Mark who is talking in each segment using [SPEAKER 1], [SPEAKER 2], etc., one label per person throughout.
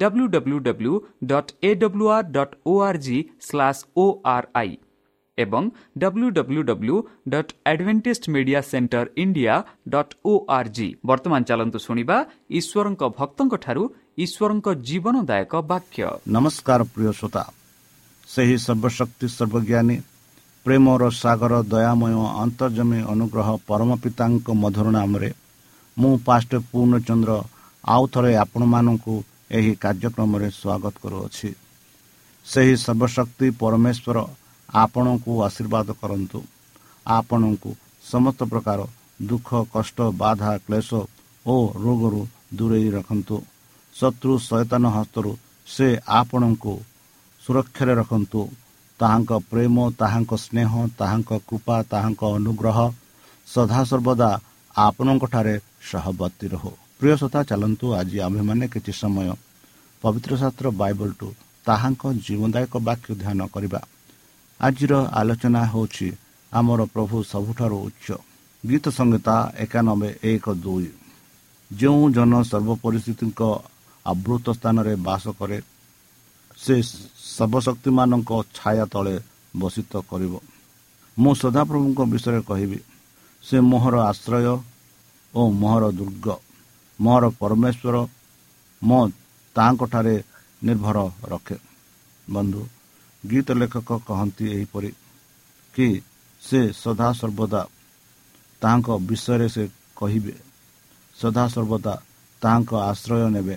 [SPEAKER 1] W W dot A W R dot O R G slash O R I ଏବଂ W W W dot Adventist Media Centre India dot O R G ବର୍ତ୍ତମାନ ଚାଲନ୍ତୁ ଶୁଣିବା ଈଶ୍ୱରଙ୍କ ଭକ୍ତଙ୍କଠାରୁ ଈଶ୍ୱରଙ୍କ ଜୀବନଦାୟକ ବାକ୍ୟ।
[SPEAKER 2] ନମସ୍କାର ପ୍ରିୟ ଶ୍ରୋତା। ସେହି ସର୍ବଶକ୍ତି ସର୍ବଜ୍ଞାନୀ ପ୍ରେମର ସାଗର ଦୟାମୟ ଅନ୍ତର୍ଜମୀ ଅନୁଗ୍ରହ ପରମ ପିତାଙ୍କ ମଧୁର ନାମରେ ମୁଁ ପାଷ୍ଟ ପୂର୍ଣ୍ଣଚନ୍ଦ୍ର ଆଉ ଥରେ ଆପଣମାନଙ୍କୁ ଏହି କାର୍ଯ୍ୟକ୍ରମରେ ସ୍ୱାଗତ କରୁଅଛି। ସେହି ସର୍ବଶକ୍ତି ପରମେଶ୍ୱର ଆପଣଙ୍କୁ ଆଶୀର୍ବାଦ କରନ୍ତୁ। ଆପଣଙ୍କୁ ସମସ୍ତ ପ୍ରକାର ଦୁଃଖ କଷ୍ଟ ବାଧା କ୍ଲେଶ ଓ ରୋଗରୁ ଦୂରେଇ ରଖନ୍ତୁ। ଶତ୍ରୁ ସଚେତନ ହସ୍ତରୁ ସେ ଆପଣଙ୍କୁ ସୁରକ୍ଷାରେ ରଖନ୍ତୁ। ତାହାଙ୍କ ପ୍ରେମ ତାହାଙ୍କ ସ୍ନେହ ତାହାଙ୍କ କୃପା ତାହାଙ୍କ ଅନୁଗ୍ରହ ସଦାସର୍ବଦା ଆପଣଙ୍କଠାରେ ସହବର୍ତ୍ତୀ ରହୁ। ପ୍ରିୟ ସତା ଚାଲନ୍ତୁ ଆଜି ଆମ୍ଭେମାନେ କିଛି ସମୟ ପବିତ୍ର ଶାସ୍ତ୍ର ବାଇବଲଠୁ ତାହାଙ୍କ ଜୀବନଦାୟକ ବାକ୍ୟ ଧ୍ୟାନ କରିବା। ଆଜିର ଆଲୋଚନା ହେଉଛି ଆମର ପ୍ରଭୁ ସବୁଠାରୁ ଉଚ୍ଚ। ଗୀତ ସଂହିତା ଏକାନବେ ଏକ ଦୁଇ। ଯେଉଁ ଜନ ସର୍ବ ପରିସ୍ଥିତିଙ୍କ ଆବୃତ ସ୍ଥାନରେ ବାସ କରେ ସେ ସର୍ବଶକ୍ତିମାନଙ୍କ ଛାୟା ତଳେ ବସିତ କରିବ। ମୁଁ ସଦାପ୍ରଭୁଙ୍କ ବିଷୟରେ କହିବି ସେ ମୋହର ଆଶ୍ରୟ ଓ ମୋହର ଦୁର୍ଗ। ମୋହର ପରମେଶ୍ୱର ମୋ ତାହାଙ୍କଠାରେ ନିର୍ଭର ରଖେ। ବନ୍ଧୁ ଗୀତ ଲେଖକ କହନ୍ତି ଏହିପରି କି ସେ ସଦାସର୍ବଦା ତାହାଙ୍କ ବିଷୟରେ ସେ କହିବେ। ସଦାସର୍ବଦା ତାହାଙ୍କ ଆଶ୍ରୟ ନେବେ।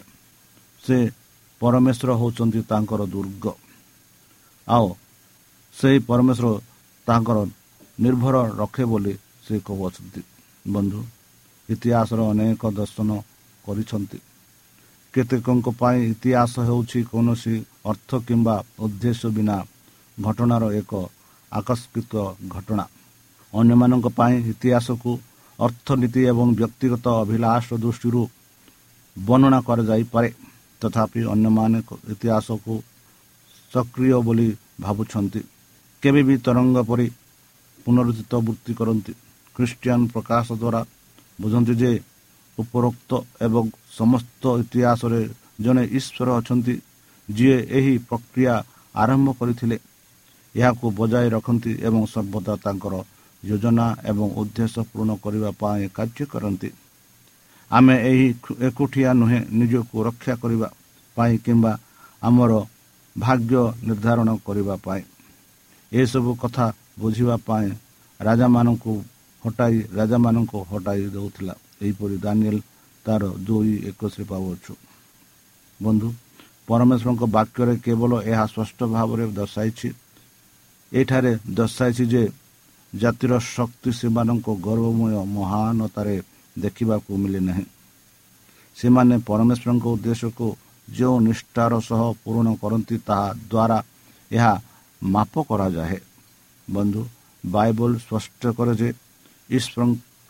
[SPEAKER 2] ସେ ପରମେଶ୍ୱର ହେଉଛନ୍ତି ତାଙ୍କର ଦୁର୍ଗ। ଆଉ ସେହି ପରମେଶ୍ୱର ତାଙ୍କର ନିର୍ଭର ରଖେ ବୋଲି ସେ କହୁଅଛନ୍ତି। ବନ୍ଧୁ ଇତିହାସର ଅନେକ ଦର୍ଶନ କରିଛନ୍ତି। କେତେକଙ୍କ ପାଇଁ ଇତିହାସ ହେଉଛି କୌଣସି ଅର୍ଥ କିମ୍ବା ଉଦ୍ଦେଶ୍ୟ ବିନା ଘଟଣାର ଏକ ଆକସ୍ମିକ ଘଟଣା। ଅନ୍ୟମାନଙ୍କ ପାଇଁ ଇତିହାସକୁ ଅର୍ଥନୀତି ଏବଂ ବ୍ୟକ୍ତିଗତ ଅଭିଳାଷ ଦୃଷ୍ଟିରୁ ବର୍ଣ୍ଣନା କରାଯାଇପାରେ। ତଥାପି ଅନ୍ୟମାନେ ଇତିହାସକୁ ସକ୍ରିୟ ବୋଲି ଭାବୁଛନ୍ତି। କେବେ ବି ତରଙ୍ଗ ପରି ପୁନରୁଦ୍ଧିତ ବୃତ୍ତି କରନ୍ତି। ଖ୍ରୀଷ୍ଟିଆନ ପ୍ରକାଶ ଦ୍ୱାରା ବୁଝନ୍ତି ଯେ ଉପରୋକ୍ତ ଏବଂ ସମସ୍ତ ଇତିହାସରେ ଜଣେ ଈଶ୍ୱର ଅଛନ୍ତି ଯିଏ ଏହି ପ୍ରକ୍ରିୟା ଆରମ୍ଭ କରିଥିଲେ। ଏହାକୁ ବଜାୟ ରଖନ୍ତି ଏବଂ ସର୍ବଦା ତାଙ୍କର ଯୋଜନା ଏବଂ ଉଦ୍ଦେଶ୍ୟ ପୂରଣ କରିବା ପାଇଁ କାର୍ଯ୍ୟ କରନ୍ତି। ଆମେ ଏହି ଏକୁଟିଆ ନୁହେଁ ନିଜକୁ ରକ୍ଷା କରିବା ପାଇଁ କିମ୍ବା ଆମର ଭାଗ୍ୟ ନିର୍ଦ୍ଧାରଣ କରିବା ପାଇଁ। ଏସବୁ କଥା ବୁଝିବା ପାଇଁ ରାଜାମାନଙ୍କୁ ହଟାଇ ରାଜାମାନଙ୍କୁ ହଟାଇ ଦେଉଥିଲା। ଏହିପରି ଦାନିଏଲ ତାର ଦୁଇ ଏକୋଇଶରେ ପାଉଅଛୁ ବନ୍ଧୁ ପରମେଶ୍ୱରଙ୍କ ବାକ୍ୟରେ କେବଳ ଏହା ସ୍ପଷ୍ଟ ଭାବରେ ଦର୍ଶାଇଛି। ଏଠାରେ ଦର୍ଶାଇଛି ଯେ ଜାତିର ଶକ୍ତି ସେମାନଙ୍କ ଗୌରବମୟ ମହାନତାରେ ଦେଖିବାକୁ ମିଳେ ନାହିଁ। ସେମାନେ ପରମେଶ୍ୱରଙ୍କ ଉଦ୍ଦେଶ୍ୟକୁ ଯେଉଁ ନିଷ୍ଠାର ସହ ପୂରଣ କରନ୍ତି ତାହା ଦ୍ୱାରା ଏହା ମାପ କରାଯାଏ। ବନ୍ଧୁ ବାଇବଲ ସ୍ପଷ୍ଟ କରେ ଯେ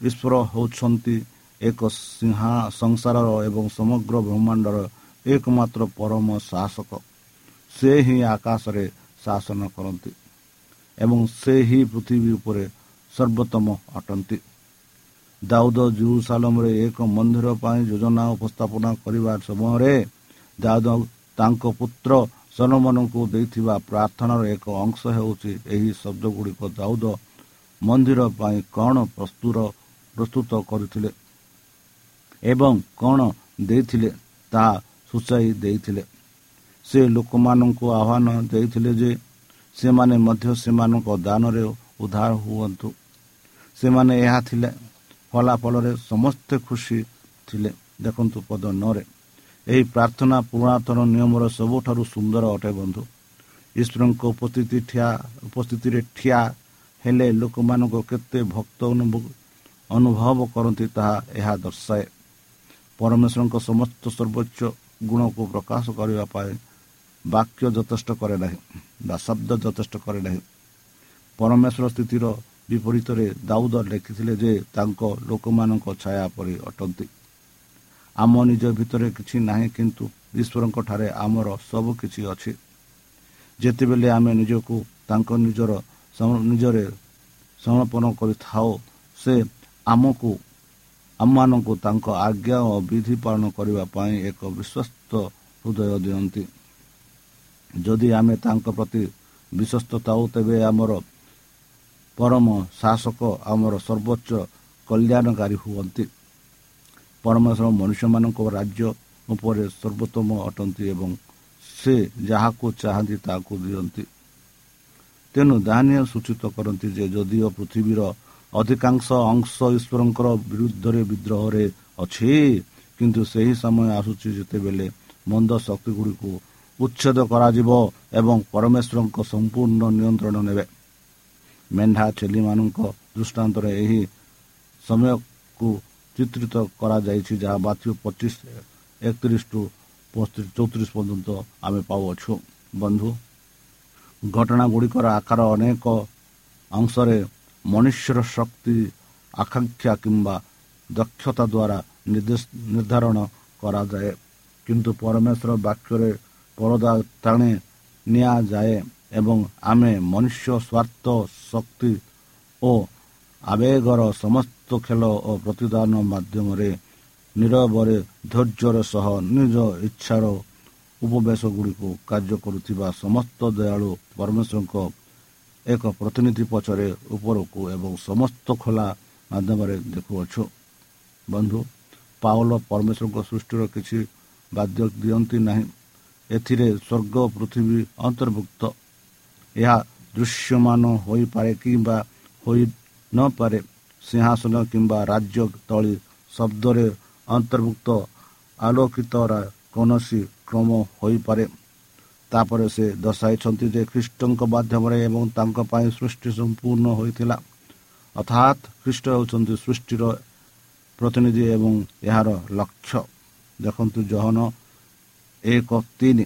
[SPEAKER 2] ଈଶ୍ୱର ହେଉଛନ୍ତି ଏକ ସିଂହା ସଂସାରର ଏବଂ ସମଗ୍ର ବ୍ରହ୍ମାଣ୍ଡର ଏକମାତ୍ର ପରମ ଶାସକ। ସେ ହିଁ ଆକାଶରେ ଶାସନ କରନ୍ତି ଏବଂ ସେ ହିଁ ପୃଥିବୀ ଉପରେ ସର୍ବୋତ୍ତମ ଅଟନ୍ତି। ଦାଉଦ ଜୁରୁସାଲମରେ ଏକ ମନ୍ଦିର ପାଇଁ ଯୋଜନା ଉପସ୍ଥାପନା କରିବା ସମୟରେ ଦାଉଦ ତାଙ୍କ ପୁତ୍ର ସଲମାନଙ୍କୁ ଦେଇଥିବା ପ୍ରାର୍ଥନାର ଏକ ଅଂଶ ହେଉଛି ଏହି ଶବ୍ଦ ଗୁଡ଼ିକ ଦାଉଦ ମନ୍ଦିର ପାଇଁ କ'ଣ ପ୍ରସ୍ତୁର ପ୍ରସ୍ତୁତ କରିଥିଲେ? ଏବଂ କ'ଣ ଦେଇଥିଲେ ତାହା ସୂଚାଇ ଦେଇଥିଲେ। ସେ ଲୋକମାନଙ୍କୁ ଆହ୍ୱାନ ଦେଇଥିଲେ ଯେ ସେମାନେ ମଧ୍ୟ ସେମାନଙ୍କ ଦାନରେ ଉଦ୍ଧାର ହୁଅନ୍ତୁ। ସେମାନେ ଏହା ଥିଲେ ଫଳାଫଳରେ ସମସ୍ତେ ଖୁସି ଥିଲେ। ଦେଖନ୍ତୁ ପଦ ନରେ ଏହି ପ୍ରାର୍ଥନା ପୁରାତନ ନିୟମର ସବୁଠାରୁ ସୁନ୍ଦର ଅଟେ ବନ୍ଧୁ। ଈଶ୍ୱରଙ୍କ ଉପସ୍ଥିତି ଠିଆ ଉପସ୍ଥିତିରେ ଠିଆ ହେଲେ ଲୋକମାନଙ୍କ କେତେ ଭକ୍ତ ଅନୁଭବ କରନ୍ତି ତାହା ଏହା ଦର୍ଶାଏ। ପରମେଶ୍ୱରଙ୍କ ସମସ୍ତ ସର୍ବୋଚ୍ଚ ଗୁଣକୁ ପ୍ରକାଶ କରିବା ପାଇଁ ବାକ୍ୟ ଯଥେଷ୍ଟ କରେ ନାହିଁ ବା ଶବ୍ଦ ଯଥେଷ୍ଟ କରେ ନାହିଁ। ପରମେଶ୍ୱର ସ୍ଥିତିର ବିପରୀତରେ ଦାଉଦ ଲେଖିଥିଲେ ଯେ ତାଙ୍କ ଲୋକମାନଙ୍କ ଛାୟା ପରି ଅଟନ୍ତି। ଆମ ନିଜ ଭିତରେ କିଛି ନାହିଁ କିନ୍ତୁ ଈଶ୍ୱରଙ୍କ ଠାରେ ଆମର ସବୁ କିଛି ଅଛି। ଯେତେବେଳେ ଆମେ ନିଜକୁ ତାଙ୍କ ନିଜର ନିଜରେ ସମର୍ପଣ କରିଥାଉ ସେ ଆମକୁ ଆମମାନଙ୍କୁ ତାଙ୍କ ଆଜ୍ଞା ଓ ବିଧି ପାଳନ କରିବା ପାଇଁ ଏକ ବିଶ୍ୱସ୍ତ ହୃଦୟ ଦିଅନ୍ତି। ଯଦି ଆମେ ତାଙ୍କ ପ୍ରତି ବିଶ୍ୱସ୍ତ ଥାଉ ତେବେ ଆମର ପରମ ଶାସକ ଆମର ସର୍ବୋଚ୍ଚ କଲ୍ୟାଣକାରୀ ହୁଅନ୍ତି। ପରମେଶ୍ୱର ମନୁଷ୍ୟମାନଙ୍କ ରାଜ୍ୟ ଉପରେ ସର୍ବୋତ୍ତମ ଅଟନ୍ତି ଏବଂ ସେ ଯାହାକୁ ଚାହାନ୍ତି ତାହାକୁ ଦିଅନ୍ତି। ତେଣୁ ଦାନିଆ ସୂଚିତ କରନ୍ତି ଯେ ଯଦିଓ ପୃଥିବୀର ଅଧିକାଂଶ ଅଂଶ ଈଶ୍ୱରଙ୍କର ବିରୁଦ୍ଧରେ ବିଦ୍ରୋହରେ ଅଛି। କିନ୍ତୁ ସେହି ସମୟ ଆସୁଛି ଯେତେବେଳେ ମନ୍ଦ ଶକ୍ତିଗୁଡ଼ିକୁ ଉଚ୍ଛେଦ କରାଯିବ ଏବଂ ପରମେଶ୍ୱରଙ୍କ ସମ୍ପୂର୍ଣ୍ଣ ନିୟନ୍ତ୍ରଣ ନେବେ। ମେଣ୍ଢା ଛେଲିମାନଙ୍କ ଦୃଷ୍ଟାନ୍ତରେ ଏହି ସମୟକୁ ଚିତ୍ରିତ କରାଯାଇଛି ଯାହା ବାତ୍ୟ ପଚିଶ ଏକତିରିଶ ଟୁ ଚଉତିରିଶ ପର୍ଯ୍ୟନ୍ତ ଆମେ ପାଉଅଛୁ। ବନ୍ଧୁ ଘଟଣା ଗୁଡ଼ିକର ଆକାର ଅନେକ ଅଂଶରେ ମନୁଷ୍ୟର ଶକ୍ତି ଆକାଂକ୍ଷା କିମ୍ବା ଦକ୍ଷତା ଦ୍ୱାରା ନିର୍ଦ୍ଧାରଣ କରାଯାଏ କିନ୍ତୁ ପରମେଶ୍ୱର ବାକ୍ୟରେ ପରଦା ଟାଣି ନିଆଯାଏ ଏବଂ ଆମେ ମନୁଷ୍ୟ ସ୍ୱାର୍ଥ ଶକ୍ତି ଓ ଆବେଗର ସମସ୍ତ ଖେଳ ଓ ପ୍ରତିଦାନ ମାଧ୍ୟମରେ ନିରବରେ ଧୈର୍ଯ୍ୟର ସହ ନିଜ ଇଚ୍ଛାର ଉପବେଶ ଗୁଡ଼ିକୁ କାର୍ଯ୍ୟ କରୁଥିବା ସମସ୍ତ ଦୟାଳୁ ପରମେଶ୍ୱରଙ୍କ ଏକ ପ୍ରତିନିଧି ପଛରେ ଉପରକୁ ଏବଂ ସମସ୍ତ ଖୋଲା ମାଧ୍ୟମରେ ଦେଖୁଅଛୁ। ବନ୍ଧୁ ପାଉଲ ପରମେଶ୍ୱରଙ୍କ ସୃଷ୍ଟିର କିଛି ବାଦ୍ୟ ଦିଅନ୍ତି ନାହିଁ। ଏଥିରେ ସ୍ୱର୍ଗ ପୃଥିବୀ ଅନ୍ତର୍ଭୁକ୍ତ। ଏହା ଦୃଶ୍ୟମାନ ହୋଇପାରେ କିମ୍ବା ହୋଇ ନପାରେ ସିଂହାସନ କିମ୍ବା ରାଜ୍ୟ ତଳି ଶବ୍ଦରେ ଅନ୍ତର୍ଭୁକ୍ତ ଆଲୋକିତର କୌଣସି କ୍ରମ ହୋଇପାରେ। ତାପରେ ସେ ଦର୍ଶାଇଛନ୍ତି ଯେ ଖ୍ରୀଷ୍ଟଙ୍କ ମାଧ୍ୟମରେ ଏବଂ ତାଙ୍କ ପାଇଁ ସୃଷ୍ଟି ସମ୍ପୂର୍ଣ୍ଣ ହୋଇଥିଲା। ଅର୍ଥାତ୍ ଖ୍ରୀଷ୍ଟ ହେଉଛନ୍ତି ସୃଷ୍ଟିର ପ୍ରତିନିଧି ଏବଂ ଏହାର ଲକ୍ଷ୍ୟ। ଦେଖନ୍ତୁ ଜହନ ଏକ ତିନି।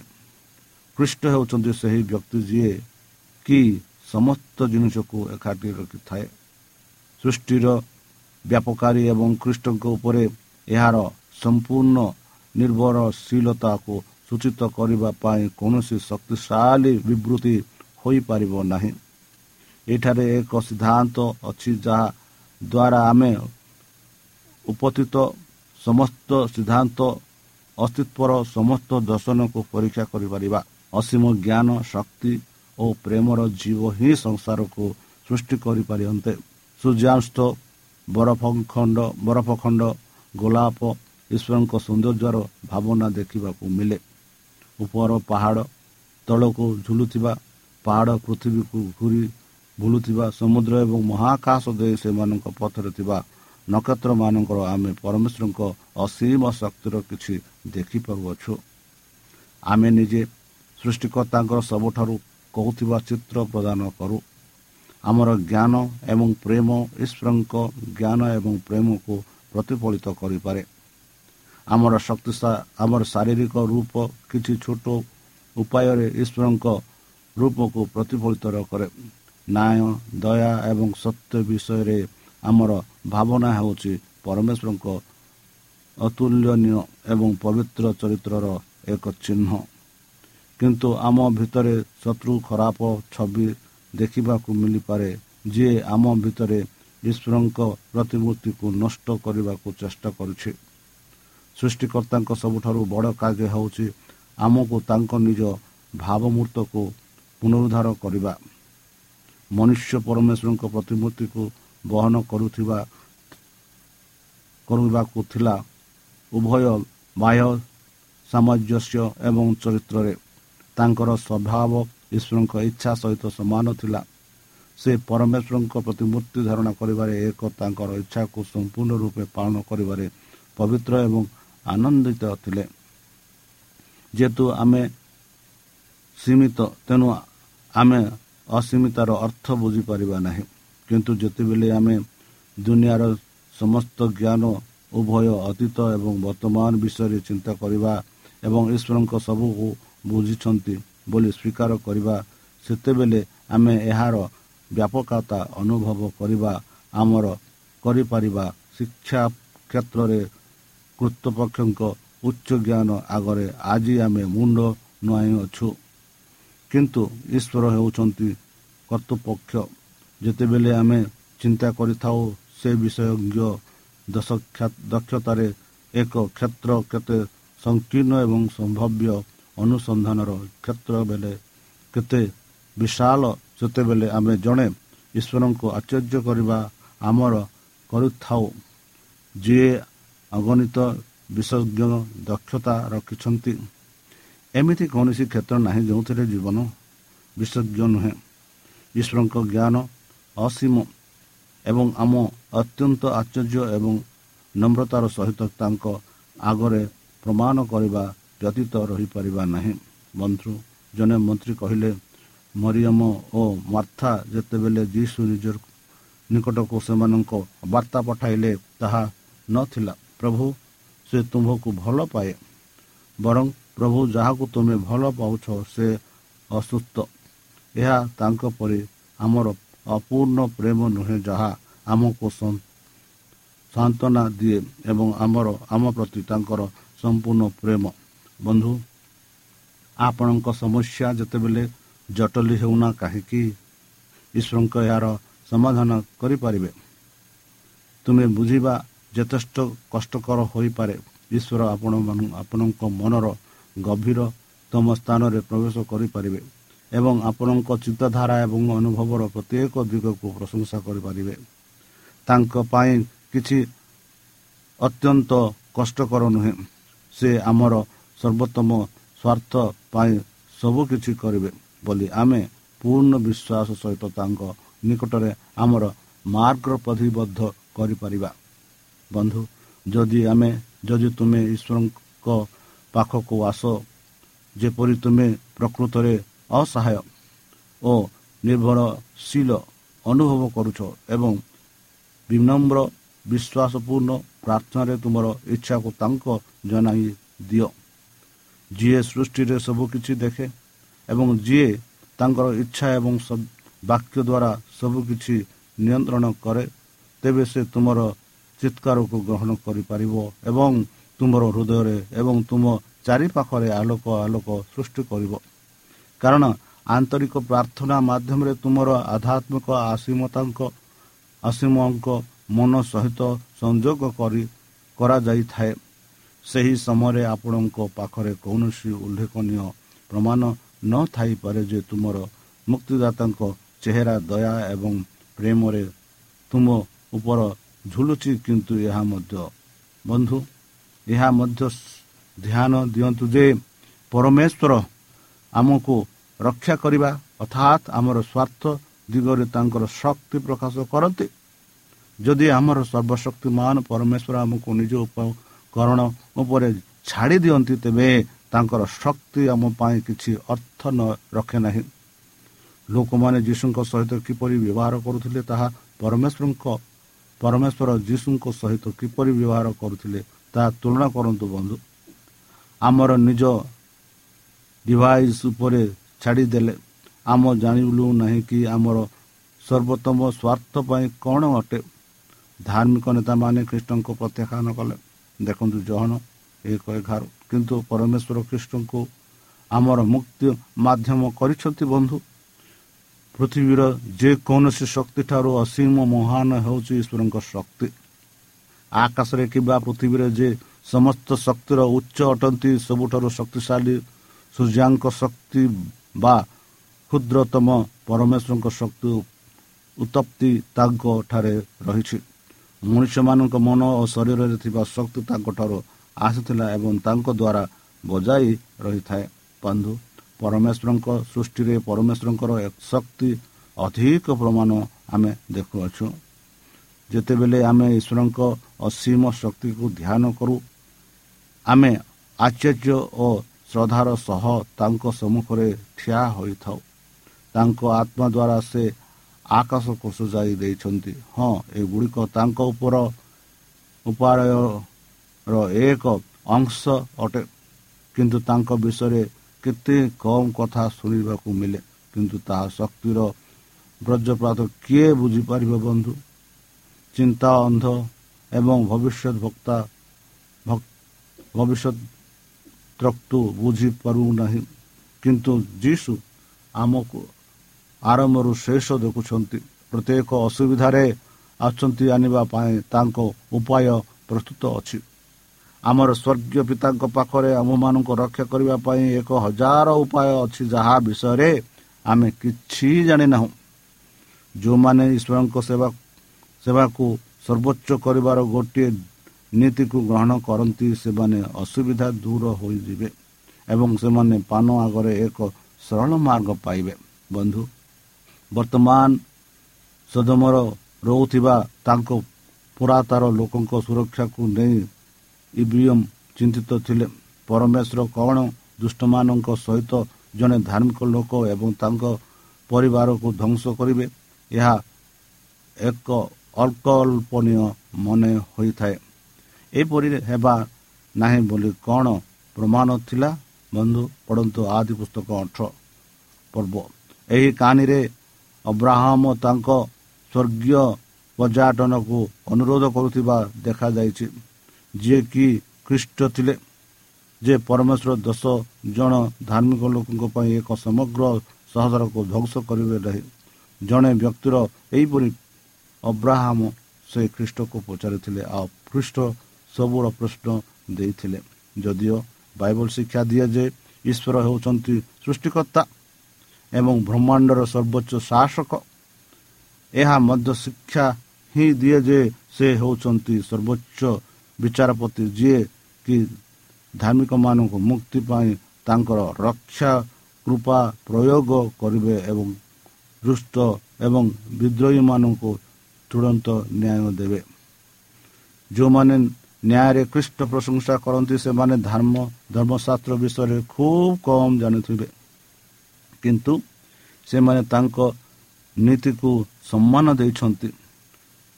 [SPEAKER 2] ଖ୍ରୀଷ୍ଟ ହେଉଛନ୍ତି ସେହି ବ୍ୟକ୍ତି ଯିଏ କି ସମସ୍ତ ଜିନିଷକୁ ଏକାଠି ରଖିଥାଏ। ସୃଷ୍ଟିର ବ୍ୟାପକାରୀ ଏବଂ ଖ୍ରୀଷ୍ଟଙ୍କ ଉପରେ ଏହାର ସମ୍ପୂର୍ଣ୍ଣ ନିର୍ଭରଶୀଳତାକୁ ସୂଚିତ କରିବା ପାଇଁ କୌଣସି ଶକ୍ତିଶାଳୀ ବିବୃତ୍ତି ହୋଇପାରିବ ନାହିଁ। ଏଠାରେ ଏକ ସିଦ୍ଧାନ୍ତ ଅଛି ଯାହା ଦ୍ୱାରା ଆମେ ଉପସ୍ଥିତ ସମସ୍ତ ସିଦ୍ଧାନ୍ତ ଅସ୍ତିତ୍ୱର ସମସ୍ତ ଦର୍ଶନକୁ ପରୀକ୍ଷା କରିପାରିବା। ଅସୀମ ଜ୍ଞାନ ଶକ୍ତି ଓ ପ୍ରେମର ଜୀବ ହିଁ ସଂସାରକୁ ସୃଷ୍ଟି କରିପାରିଅନ୍ତେ। ସୂର୍ଯ୍ୟାସ୍ତ ବରଫ ଖଣ୍ଡ ବରଫ ଖଣ୍ଡ ଗୋଲାପ ଈଶ୍ୱରଙ୍କ ସୌନ୍ଦର୍ଯ୍ୟର ଭାବନା ଦେଖିବାକୁ ମିଳେ। ଉପର ପାହାଡ଼ ତଳକୁ ଝୁଲୁଥିବା ପାହାଡ଼ ପୃଥିବୀକୁ ଘୁରି ବୁଲୁଥିବା ସମୁଦ୍ର ଏବଂ ମହାକାଶ ଦେଇ ସେମାନଙ୍କ ପଥରେ ଥିବା ନକ୍ଷତ୍ରମାନଙ୍କର ଆମେ ପରମେଶ୍ୱରଙ୍କ ଅସୀମ ଶକ୍ତିର କିଛି ଦେଖିପାରୁଅଛୁ। ଆମେ ନିଜେ ସୃଷ୍ଟିକର୍ତ୍ତାଙ୍କର ସବୁଠାରୁ କହୁଥିବା ଚିତ୍ର ପ୍ରଦାନ କରୁ। ଆମର ଜ୍ଞାନ ଏବଂ ପ୍ରେମ ଈଶ୍ୱରଙ୍କ ଜ୍ଞାନ ଏବଂ ପ୍ରେମକୁ ପ୍ରତିଫଳିତ କରିପାରେ। ଆମର ଶକ୍ତି ଆମର ଶାରୀରିକ ରୂପ କିଛି ଛୋଟ ଉପାୟରେ ଈଶ୍ୱରଙ୍କ ରୂପକୁ ପ୍ରତିଫଳିତ କରେ। ନ୍ୟାୟ ଦୟା ଏବଂ ସତ୍ୟ ବିଷୟରେ ଆମର ଭାବନା ହେଉଛି ପରମେଶ୍ୱରଙ୍କ ଅତୁଲ୍ୟନୀୟ ଏବଂ ପବିତ୍ର ଚରିତ୍ରର ଏକ ଚିହ୍ନ। କିନ୍ତୁ ଆମ ଭିତରେ ଶତ୍ରୁ ଖରାପ ଛବି ଦେଖିବାକୁ ମିଳିପାରେ ଯିଏ ଆମ ଭିତରେ ଈଶ୍ୱରଙ୍କ ପ୍ରତିମୂର୍ତ୍ତିକୁ ନଷ୍ଟ କରିବାକୁ ଚେଷ୍ଟା କରୁଛି। ସୃଷ୍ଟିକର୍ତ୍ତାଙ୍କ ସବୁଠାରୁ ବଡ଼ କାର୍ଯ୍ୟ ହେଉଛି ଆମକୁ ତାଙ୍କ ନିଜ ଭାବମୂର୍ତ୍ତକୁ ପୁନରୁଦ୍ଧାର କରିବା। ମନୁଷ୍ୟ ପରମେଶ୍ୱରଙ୍କ ପ୍ରତିମୂର୍ତ୍ତିକୁ ବହନ କରୁଥିବା କରିବାକୁ ଥିଲା ଉଭୟ ବାହ୍ୟ ସାମଞ୍ଜସ୍ୟ ଏବଂ ଚରିତ୍ରରେ। ତାଙ୍କର ସ୍ୱଭାବ ଈଶ୍ୱରଙ୍କ ଇଚ୍ଛା ସହିତ ସମାନ ଥିଲା। ସେ ପରମେଶ୍ୱରଙ୍କ ପ୍ରତି ମୂର୍ତ୍ତି ଧାରଣା କରିବାରେ ଏକ ତାଙ୍କର ଇଚ୍ଛାକୁ ସମ୍ପୂର୍ଣ୍ଣ ରୂପେ ପାଳନ କରିବାରେ ପବିତ୍ର ଏବଂ ଆନନ୍ଦିତ ଥିଲେ ଯେହେତୁ ଆମେ ସୀମିତ ତେଣୁ ଆମେ ଅସୀମିତାର ଅର୍ଥ ବୁଝିପାରିବା ନାହିଁ। କିନ୍ତୁ ଯେତେବେଳେ ଆମେ ଦୁନିଆର ସମସ୍ତ ଜ୍ଞାନ ଉଭୟ ଅତୀତ ଏବଂ ବର୍ତ୍ତମାନ ବିଷୟରେ ଚିନ୍ତା କରିବା ଏବଂ ଈଶ୍ୱରଙ୍କ ସବୁକୁ ବୁଝିଛନ୍ତି ବୋଲି ସ୍ୱୀକାର କରିବା ସେତେବେଳେ ଆମେ ଏହାର ବ୍ୟାପକତା ଅନୁଭବ କରିବା ଆମର କରିପାରିବା ଶିକ୍ଷା କ୍ଷେତ୍ରରେ କୃତପକ୍ଷଙ୍କ ଉଚ୍ଚ ଜ୍ଞାନ ଆଗରେ ଆଜି ଆମେ ମୁଣ୍ଡ ନୁଆଁଇଅଛୁ। କିନ୍ତୁ ଈଶ୍ୱର ହେଉଛନ୍ତି କର୍ତ୍ତୃପକ୍ଷ। ଯେତେବେଳେ ଆମେ ଚିନ୍ତା କରିଥାଉ ସେ ବିଷୟଜ୍ଞ ଦକ୍ଷତାରେ ଏକ କ୍ଷେତ୍ର କେତେ ସଂକୀର୍ଣ୍ଣ ଏବଂ ସମ୍ଭାବ୍ୟ ଅନୁସନ୍ଧାନର କ୍ଷେତ୍ର ବେଳେ କେତେ ବିଶାଳ ସେତେବେଳେ ଆମେ ଜଣେ ଈଶ୍ୱରଙ୍କୁ ଆଶ୍ଚର୍ଯ୍ୟ କରିବା ଆମର କରିଥାଉ। ଯିଏ ଅଗଣିତ ବିଶେଷଜ୍ଞ ଦକ୍ଷତା ରଖିଛନ୍ତି। ଏମିତି କୌଣସି କ୍ଷେତ୍ର ନାହିଁ ଯେଉଁଥିରେ ଜୀବନ ବିଶେଷଜ୍ଞ ନୁହେଁ। ଈଶ୍ୱରଙ୍କ ଜ୍ଞାନ ଅସୀମ ଏବଂ ଆମ ଅତ୍ୟନ୍ତ ଆଶ୍ଚର୍ଯ୍ୟ ଏବଂ ନମ୍ରତାର ସହିତ ତାଙ୍କ ଆଗରେ ପ୍ରମାଣ କରିବା ବ୍ୟତୀତ ରହିପାରିବା ନାହିଁ। ବନ୍ଧୁ ଜଣେ ମନ୍ତ୍ରୀ କହିଲେ ମରିୟମ ଓ ମାର୍ଥା ଯେତେବେଳେ ଯୀଶୁ ନିଜ ନିକଟକୁ ସେମାନଙ୍କ ବାର୍ତ୍ତା ପଠାଇଲେ ତାହା ନଥିଲା। ପ୍ରଭୁ ସେ ତୁମ୍ଭକୁ ଭଲ ପାଏ ବରଂ ପ୍ରଭୁ ଯାହାକୁ ତୁମେ ଭଲ ପାଉଛ ସେ ଅସୁସ୍ଥ। ଏହା ତାଙ୍କ ପରି ଆମର ଅପୂର୍ଣ୍ଣ ପ୍ରେମ ନୁହେଁ ଯାହା ଆମକୁ ସାନ୍ତ୍ୱନା ଦିଏ ଏବଂ ଆମର ଆମ ପ୍ରତି ତାଙ୍କର ସମ୍ପୂର୍ଣ୍ଣ ପ୍ରେମ। ବନ୍ଧୁ ଆପଣଙ୍କ ସମସ୍ୟା ଯେତେବେଳେ ଜଟଲି ହେଉନା କାହିଁକି? ଈଶ୍ୱରଙ୍କ ଏହାର ସମାଧାନ କରିପାରିବେ। ତୁମେ ବୁଝିବା ଯଥେଷ୍ଟ କଷ୍ଟକର ହୋଇପାରେ। ଈଶ୍ୱର ଆପଣ ଆପଣଙ୍କ ମନର ଗଭୀରତମ ସ୍ଥାନରେ ପ୍ରବେଶ କରିପାରିବେ ଏବଂ ଆପଣଙ୍କ ଚିନ୍ତାଧାରା ଏବଂ ଅନୁଭବର ପ୍ରତ୍ୟେକ ଦିଗକୁ ପ୍ରଶଂସା କରିପାରିବେ। ତାଙ୍କ ପାଇଁ କିଛି ଅତ୍ୟନ୍ତ କଷ୍ଟକର ନୁହେଁ। ସେ ଆମର ସର୍ବୋତ୍ତମ ସ୍ୱାର୍ଥ ପାଇଁ ସବୁ କିଛି କରିବେ ବୋଲି ଆମେ ପୂର୍ଣ୍ଣ ବିଶ୍ୱାସ ସହିତ ତାଙ୍କ ନିକଟରେ ଆମର ମାର୍ଗ ପ୍ରତିବଦ୍ଧ କରିପାରିବା। ବନ୍ଧୁ ଯଦି ଆମେ ଯଦି ତୁମେ ଈଶ୍ୱରଙ୍କ ପାଖକୁ ଆସ ଯେପରି ତୁମେ ପ୍ରକୃତରେ ଅସହାୟ ଓ ନିର୍ଭରଶୀଳ ଅନୁଭବ କରୁଛ ଏବଂ ବିନମ୍ର ବିଶ୍ୱାସପୂର୍ଣ୍ଣ ପ୍ରାର୍ଥନାରେ ତୁମର ଇଚ୍ଛାକୁ ତାଙ୍କ ଜଣାଇ ଦିଅ ଯିଏ ସୃଷ୍ଟିରେ ସବୁକିଛି ଦେଖେ ଏବଂ ଯିଏ ତାଙ୍କର ଇଚ୍ଛା ଏବଂ ବାକ୍ୟ ଦ୍ୱାରା ସବୁକିଛି ନିୟନ୍ତ୍ରଣ କରେ ତେବେ ସେ ତୁମର ଚିତ୍କାରକୁ ଗ୍ରହଣ କରିପାରିବ ଏବଂ ତୁମର ହୃଦୟରେ ଏବଂ ତୁମ ଚାରିପାଖରେ ଆଲୋକ ଆଲୋକ ସୃଷ୍ଟି କରିବ। କାରଣ ଆନ୍ତରିକ ପ୍ରାର୍ଥନା ମାଧ୍ୟମରେ ତୁମର ଆଧ୍ୟାତ୍ମିକ ଆସୀମତାଙ୍କ ଅସୀମଙ୍କ ମନ ସହିତ ସଂଯୋଗ କରି କରାଯାଇଥାଏ। ସେହି ସମୟରେ ଆପଣଙ୍କ ପାଖରେ କୌଣସି ଉଲ୍ଲେଖନୀୟ ପ୍ରମାଣ ନଥାଇପାରେ ଯେ ତୁମର ମୁକ୍ତିଦାତାଙ୍କ ଚେହେରା ଦୟା ଏବଂ ପ୍ରେମରେ ତୁମ ଉପର ଝୁଲୁଛି କିନ୍ତୁ ଏହା ମଧ୍ୟ ବନ୍ଧୁ ଏହା ମଧ୍ୟ ଧ୍ୟାନ ଦିଅନ୍ତୁ ଯେ ପରମେଶ୍ୱର ଆମକୁ ରକ୍ଷା କରିବା ଅର୍ଥାତ୍ ଆମର ସ୍ୱାର୍ଥ ଦିଗରେ ତାଙ୍କର ଶକ୍ତି ପ୍ରକାଶ କରନ୍ତି। ଯଦି ଆମର ସର୍ବଶକ୍ତିମାନ ପରମେଶ୍ୱର ଆମକୁ ନିଜ ଉପକରଣ ଉପରେ ଛାଡ଼ି ଦିଅନ୍ତି ତେବେ ତାଙ୍କର ଶକ୍ତି ଆମ ପାଇଁ କିଛି ଅର୍ଥ ନ ରଖେ ନାହିଁ। ଲୋକମାନେ ଯୀଶୁଙ୍କ ସହିତ କିପରି ବ୍ୟବହାର କରୁଥିଲେ ତାହା ପରମେଶ୍ୱରଙ୍କ ପରମେଶ୍ୱର ଯୀଶୁଙ୍କ ସହିତ କିପରି ବ୍ୟବହାର କରୁଥିଲେ ତାହା ତୁଳନା କରନ୍ତୁ ବନ୍ଧୁ। ଆମର ନିଜ ଡିଭାଇସ୍ ଉପରେ ଛାଡ଼ିଦେଲେ। ଆମ ଜାଣିଲୁ ନାହିଁ କି ଆମର ସର୍ବୋତ୍ତମ ସ୍ୱାର୍ଥ ପାଇଁ କ'ଣ ଅଟେ। ଧାର୍ମିକ ନେତାମାନେ ଖ୍ରୀଷ୍ଟଙ୍କ ପ୍ରତ୍ୟାଖ୍ୟାନ କଲେ। ଦେଖନ୍ତୁ ଜହନ ଏକ ଏଗାର। କିନ୍ତୁ ପରମେଶ୍ୱର ଖ୍ରୀଷ୍ଟଙ୍କୁ ଆମର ମୁକ୍ତି ମାଧ୍ୟମ କରିଛନ୍ତି ବନ୍ଧୁ। ପୃଥିବୀର ଯେକୌଣସି ଶକ୍ତି ଠାରୁ ଅସୀମ ମହାନ ହେଉଛି ଈଶ୍ୱରଙ୍କ ଶକ୍ତି। ଆକାଶରେ କିମ୍ବା ପୃଥିବୀରେ ଯେ ସମସ୍ତ ଶକ୍ତିର ଉଚ୍ଚ ଅଟନ୍ତି ସବୁଠାରୁ ଶକ୍ତିଶାଳୀ ସୂର୍ଯ୍ୟାଙ୍କ ଶକ୍ତି ବା କ୍ଷୁଦ୍ରତମ ପରମେଶ୍ୱରଙ୍କ ଶକ୍ତି ଉତ୍ତପ୍ତି ତାଙ୍କଠାରେ ରହିଛି। ମଣିଷମାନଙ୍କ ମନ ଓ ଶରୀରରେ ଥିବା ଶକ୍ତି ତାଙ୍କଠାରୁ ଆସିଥିଲା ଏବଂ ତାଙ୍କ ଦ୍ୱାରା ବଜାଇ ରହିଥାଏ। ବନ୍ଧୁ ପରମେଶ୍ୱରଙ୍କ ସୃଷ୍ଟିରେ ପରମେଶ୍ୱରଙ୍କର ଶକ୍ତି ଅଧିକ ପ୍ରମାଣ ଆମେ ଦେଖୁଅଛୁ। ଯେତେବେଳେ ଆମେ ଈଶ୍ୱରଙ୍କ ଅସୀମ ଶକ୍ତିକୁ ଧ୍ୟାନ କରୁ ଆମେ ଆଶ୍ଚର୍ଯ୍ୟ ଓ ଶ୍ରଦ୍ଧାର ସହ ତାଙ୍କ ସମ୍ମୁଖରେ ଠିଆ ହୋଇଥାଉ। ତାଙ୍କ ଆତ୍ମା ଦ୍ୱାରା ସେ ଆକାଶକୁ ସୁଯାଇ ଦେଇଛନ୍ତି। ହଁ ଏଗୁଡ଼ିକ ତାଙ୍କ ଉପର ଉପାୟର ଏକ ଅଂଶ ଅଟେ। କିନ୍ତୁ ତାଙ୍କ ବିଷୟରେ କେତେ କମ୍ କଥା ଶୁଣିବାକୁ ମିଳେ। କିନ୍ତୁ ତାହା ଶକ୍ତିର ବ୍ରଜପ୍ରାତ କିଏ ବୁଝିପାରିବ ବନ୍ଧୁ? ଚିନ୍ତା ଅନ୍ଧ ଏବଂ ଭବିଷ୍ୟତ ବକ୍ତା ଭବିଷ୍ୟତ ତ୍ରକ୍ତୁ ବୁଝିପାରୁନାହିଁ। କିନ୍ତୁ ଯୀଶୁ ଆମକୁ ଆରମ୍ଭରୁ ଶେଷ ଦେଖୁଛନ୍ତି। ପ୍ରତ୍ୟେକ ଅସୁବିଧାରେ ଆସନ୍ତି ଆଣିବା ପାଇଁ ତାଙ୍କ ଉପାୟ ପ୍ରସ୍ତୁତ ଅଛି। ଆମର ସ୍ୱର୍ଗୀୟ ପିତାଙ୍କ ପାଖରେ ଆମମାନଙ୍କୁ ରକ୍ଷା କରିବା ପାଇଁ ଏକ ହଜାର ଉପାୟ ଅଛି ଯାହା ବିଷୟରେ ଆମେ କିଛି ଜାଣିନାହୁଁ। ଯେଉଁମାନେ ଈଶ୍ୱରଙ୍କ ସେବା ସେବାକୁ ସର୍ବୋଚ୍ଚ କରିବାର ଗୋଟିଏ ନୀତିକୁ ଗ୍ରହଣ କରନ୍ତି ସେମାନେ ଅସୁବିଧା ଦୂର ହୋଇଯିବେ ଏବଂ ସେମାନେ ପାନ ଆଗରେ ଏକ ସରଳ ମାର୍ଗ ପାଇବେ। ବନ୍ଧୁ ବର୍ତ୍ତମାନ ସଦମର ରହୁଥିବା ତାଙ୍କ ପୁରାତାର ଲୋକଙ୍କ ସୁରକ୍ଷାକୁ ନେଇ ଇଭିଏମ୍ ଚିନ୍ତିତ ଥିଲେ। ପରମେଶ୍ୱର କ'ଣ ଦୁଷ୍ଟମାନଙ୍କ ସହିତ ଜଣେ ଧାର୍ମିକ ଲୋକ ଏବଂ ତାଙ୍କ ପରିବାରକୁ ଧ୍ୱଂସ କରିବେ ଏହା ଏକ ଅକଳ୍ପନୀୟ ମନେ ହୋଇଥାଏ। ଏପରି ହେବା ନାହିଁ ବୋଲି କ'ଣ ପ୍ରମାଣ ଥିଲା? ବନ୍ଧୁ ପଢ଼ନ୍ତୁ ଆଦି ପୁସ୍ତକ ଅଠର ପର୍ବ। ଏହି କାହାଣୀରେ ଅବ୍ରାହମ ତାଙ୍କ ସ୍ୱର୍ଗୀୟ ପର୍ଯ୍ୟଟନକୁ ଅନୁରୋଧ କରୁଥିବା ଦେଖାଯାଇଛି। ଯିଏକି ଖ୍ରୀଷ୍ଟ ଥିଲେ ଯେ ପରମେଶ୍ୱର ଦଶ ଜଣ ଧାର୍ମିକ ଲୋକଙ୍କ ପାଇଁ ଏକ ସମଗ୍ର ସହରକୁ ଧ୍ୱଂସ କରିବେ ନାହିଁ। ଜଣେ ବ୍ୟକ୍ତିର ଏହିପରି ଅବ୍ରାହମ ସେ ଖ୍ରୀଷ୍ଟକୁ ପଚାରିଥିଲେ ଆଉ ଖ୍ରୀଷ୍ଟ ସବୁର ପ୍ରଶ୍ନ ଦେଇଥିଲେ ଯଦିଓ ବାଇବଲ ଶିକ୍ଷା ଦିଏ ଯେ ଈଶ୍ୱର ହେଉଛନ୍ତି ସୃଷ୍ଟିକର୍ତ୍ତା ଏବଂ ବ୍ରହ୍ମାଣ୍ଡର ସର୍ବୋଚ୍ଚ ଶାସକ ଏହା ମଧ୍ୟ ଶିକ୍ଷା ହିଁ ଦିଏ ଯେ ସେ ହେଉଛନ୍ତି ସର୍ବୋଚ୍ଚ ବିଚାରପତି ଯିଏ କି ଧାର୍ମିକମାନଙ୍କୁ ମୁକ୍ତି ପାଇଁ ତାଙ୍କର ରକ୍ଷା କୃପା ପ୍ରୟୋଗ କରିବେ ଏବଂ ଦୁଷ୍ଟ ଏବଂ ବିଦ୍ରୋହୀମାନଙ୍କୁ ତୁରନ୍ତ ନ୍ୟାୟ ଦେବେ। ଯେଉଁମାନେ ନ୍ୟାୟରେ ଖ୍ରୀଷ୍ଟ ପ୍ରଶଂସା କରନ୍ତି ସେମାନେ ଧର୍ମ ଧର୍ମଶାସ୍ତ୍ର ବିଷୟରେ ଖୁବ୍ କମ୍ ଜାଣିଥିବେ। କିନ୍ତୁ ସେମାନେ ତାଙ୍କ ନୀତିକୁ ସମ୍ମାନ ଦେଇଛନ୍ତି।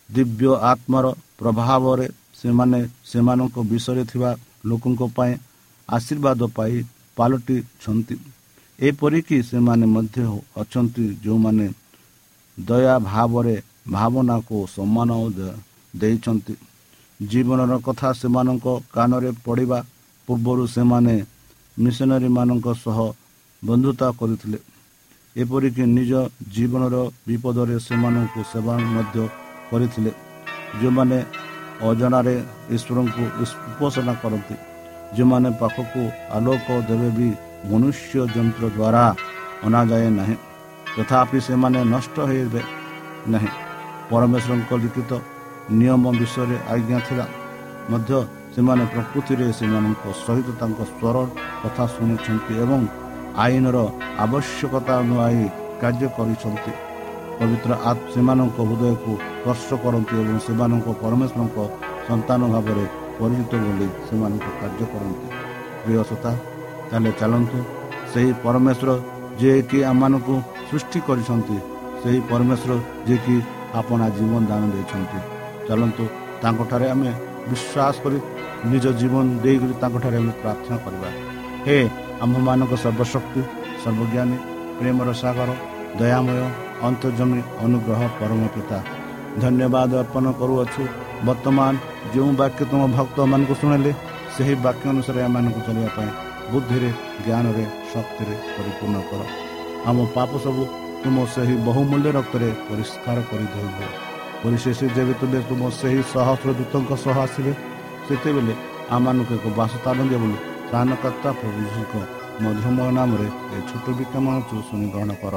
[SPEAKER 2] ଦିବ୍ୟ ଆତ୍ମାର ପ୍ରଭାବରେ ସେମାନେ ସେମାନଙ୍କ ବିଷୟରେ ଥିବା ଲୋକଙ୍କ ପାଇଁ ଆଶୀର୍ବାଦ ପାଇ ପାଲଟିଛନ୍ତି ଏପରିକି ସେମାନେ ମଧ୍ୟ ଅଛନ୍ତି ଯେଉଁମାନେ ଦୟା ଭାବରେ ଭାବନାକୁ ସମ୍ମାନ ଦେଇଛନ୍ତି। ଜୀବନର କଥା ସେମାନଙ୍କ କାନରେ ପଡ଼ିବା ପୂର୍ବରୁ ସେମାନେ ମିଶନାରୀମାନଙ୍କ ସହ ବନ୍ଧୁତା କରିଥିଲେ। ଏପରିକି ନିଜ ଜୀବନର ବିପଦରେ ସେମାନଙ୍କୁ ସେବା ମଧ୍ୟ କରିଥିଲେ। ଯେଉଁମାନେ ଅଜଣାରେ ଈଶ୍ୱରଙ୍କୁ ଉପାସନା କରନ୍ତି। ଯେଉଁମାନେ ପାଖକୁ ଆଲୋକ ଦେବେ ବି ମନୁଷ୍ୟ ଯନ୍ତ୍ର ଦ୍ୱାରା ଅଣାଯାଏ ନାହିଁ। ତଥାପି ସେମାନେ ନଷ୍ଟ ହେବେ ନାହିଁ। ପରମେଶ୍ୱରଙ୍କ ଲିଖିତ ନିୟମ ବିଷୟରେ ଆଜ୍ଞା ଥିଲା। ମଧ୍ୟ ସେମାନେ ପ୍ରକୃତିରେ ସେମାନଙ୍କ ସହିତ ତାଙ୍କ ସ୍ୱର କଥା ଶୁଣିଛନ୍ତି ଏବଂ ଆଇନର ଆବଶ୍ୟକତା ଅନୁଯାୟୀ କାର୍ଯ୍ୟ କରିଛନ୍ତି। ପବିତ୍ର ସେମାନଙ୍କ ହୃଦୟକୁ ସ୍ପର୍ଶ କରନ୍ତି ଏବଂ ସେମାନଙ୍କ ପରମେଶ୍ୱରଙ୍କ ସନ୍ତାନ ଭାବରେ ପରିଚିତ ବୋଲି ସେମାନଙ୍କୁ କାର୍ଯ୍ୟ କରନ୍ତି। ପ୍ରିୟ ସତା ତାହେଲେ ଚାଲନ୍ତୁ ସେହି ପରମେଶ୍ୱର ଯିଏକି ଆମମାନଙ୍କୁ ସୃଷ୍ଟି କରିଛନ୍ତି ସେହି ପରମେଶ୍ୱର ଯିଏକି ଆପଣ ଜୀବନ ଦାନ ଦେଇଛନ୍ତି। ଚାଲନ୍ତୁ ତାଙ୍କଠାରେ ଆମେ ବିଶ୍ୱାସ କରି ନିଜ ଜୀବନ ଦେଇକରି ତାଙ୍କଠାରେ ଆମେ ପ୍ରାର୍ଥନା କରିବା। ହେ ଆମ୍ଭମାନଙ୍କ ସର୍ବଶକ୍ତି ସର୍ବଜ୍ଞାନୀ ପ୍ରେମର ସାଗର ଦୟାମୟ ଅନ୍ତର୍ଜମୀ ଅନୁଗ୍ରହ ପରମ ପିତା ଧନ୍ୟବାଦ ଅର୍ପଣ କରୁଅଛୁ। ବର୍ତ୍ତମାନ ଯେଉଁ ବାକ୍ୟ ତୁମ ଭକ୍ତମାନଙ୍କୁ ଶୁଣିଲେ ସେହି ବାକ୍ୟ ଅନୁସାରେ ଏମାନଙ୍କୁ ଚଳିବା ପାଇଁ ବୁଦ୍ଧିରେ ଜ୍ଞାନରେ ଶକ୍ତିରେ ପରିପୂର୍ଣ୍ଣ କର। ଆମ ପାପ ସବୁ ତୁମ ସେହି ବହୁମୂଲ୍ୟ ରକ୍ତରେ ପରିଷ୍କାର କରିଦେବ ପରିଶେଷ ଯେବେ ତୁମେ ତୁମ ସେହି ସହସ୍ର ଦୂତଙ୍କ ସହ ଆସିବେ ସେତେବେଳେ ଆମମାନଙ୍କୁ ଏକ ବାସସ୍ଥାନ ଦିଅ ବୋଲି ତ୍ରାଣକର୍ତ୍ତା ପ୍ରଭୁ ଯୀଶୁଙ୍କ ମଧୁମୟ ନାମରେ ଏ ଛୋଟ ବିକ୍ଷମ ଶୁଣି ଗ୍ରହଣ କର।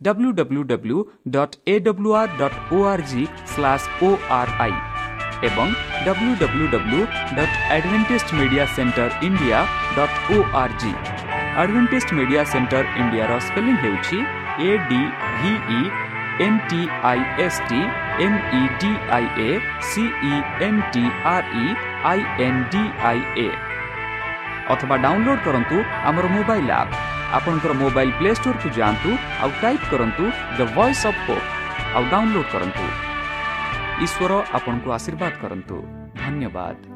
[SPEAKER 1] W W W dot A W R dot O R G slash O R I ଏବଂ W W W dot Adventist Media Centre India dot O R G Adventist Media Centre ଇଣ୍ଡିଆର ସ୍ପେଲିଂ ହେଉଛି A D V E N T I S T M E D I A C E N T R E I N D I A ଅଥବା download କରନ୍ତୁ ଆମର mobile app ଆପଣଙ୍କର mobile play ଷ୍ଟୋରକୁ ଯାଆନ୍ତୁ ଆଉ type କରନ୍ତୁ the Voice of Hope ଆଉ download କରନ୍ତୁ। ଈଶ୍ୱର ଆପଣଙ୍କୁ ଆଶୀର୍ବାଦ କରନ୍ତୁ। ଧନ୍ୟବାଦ।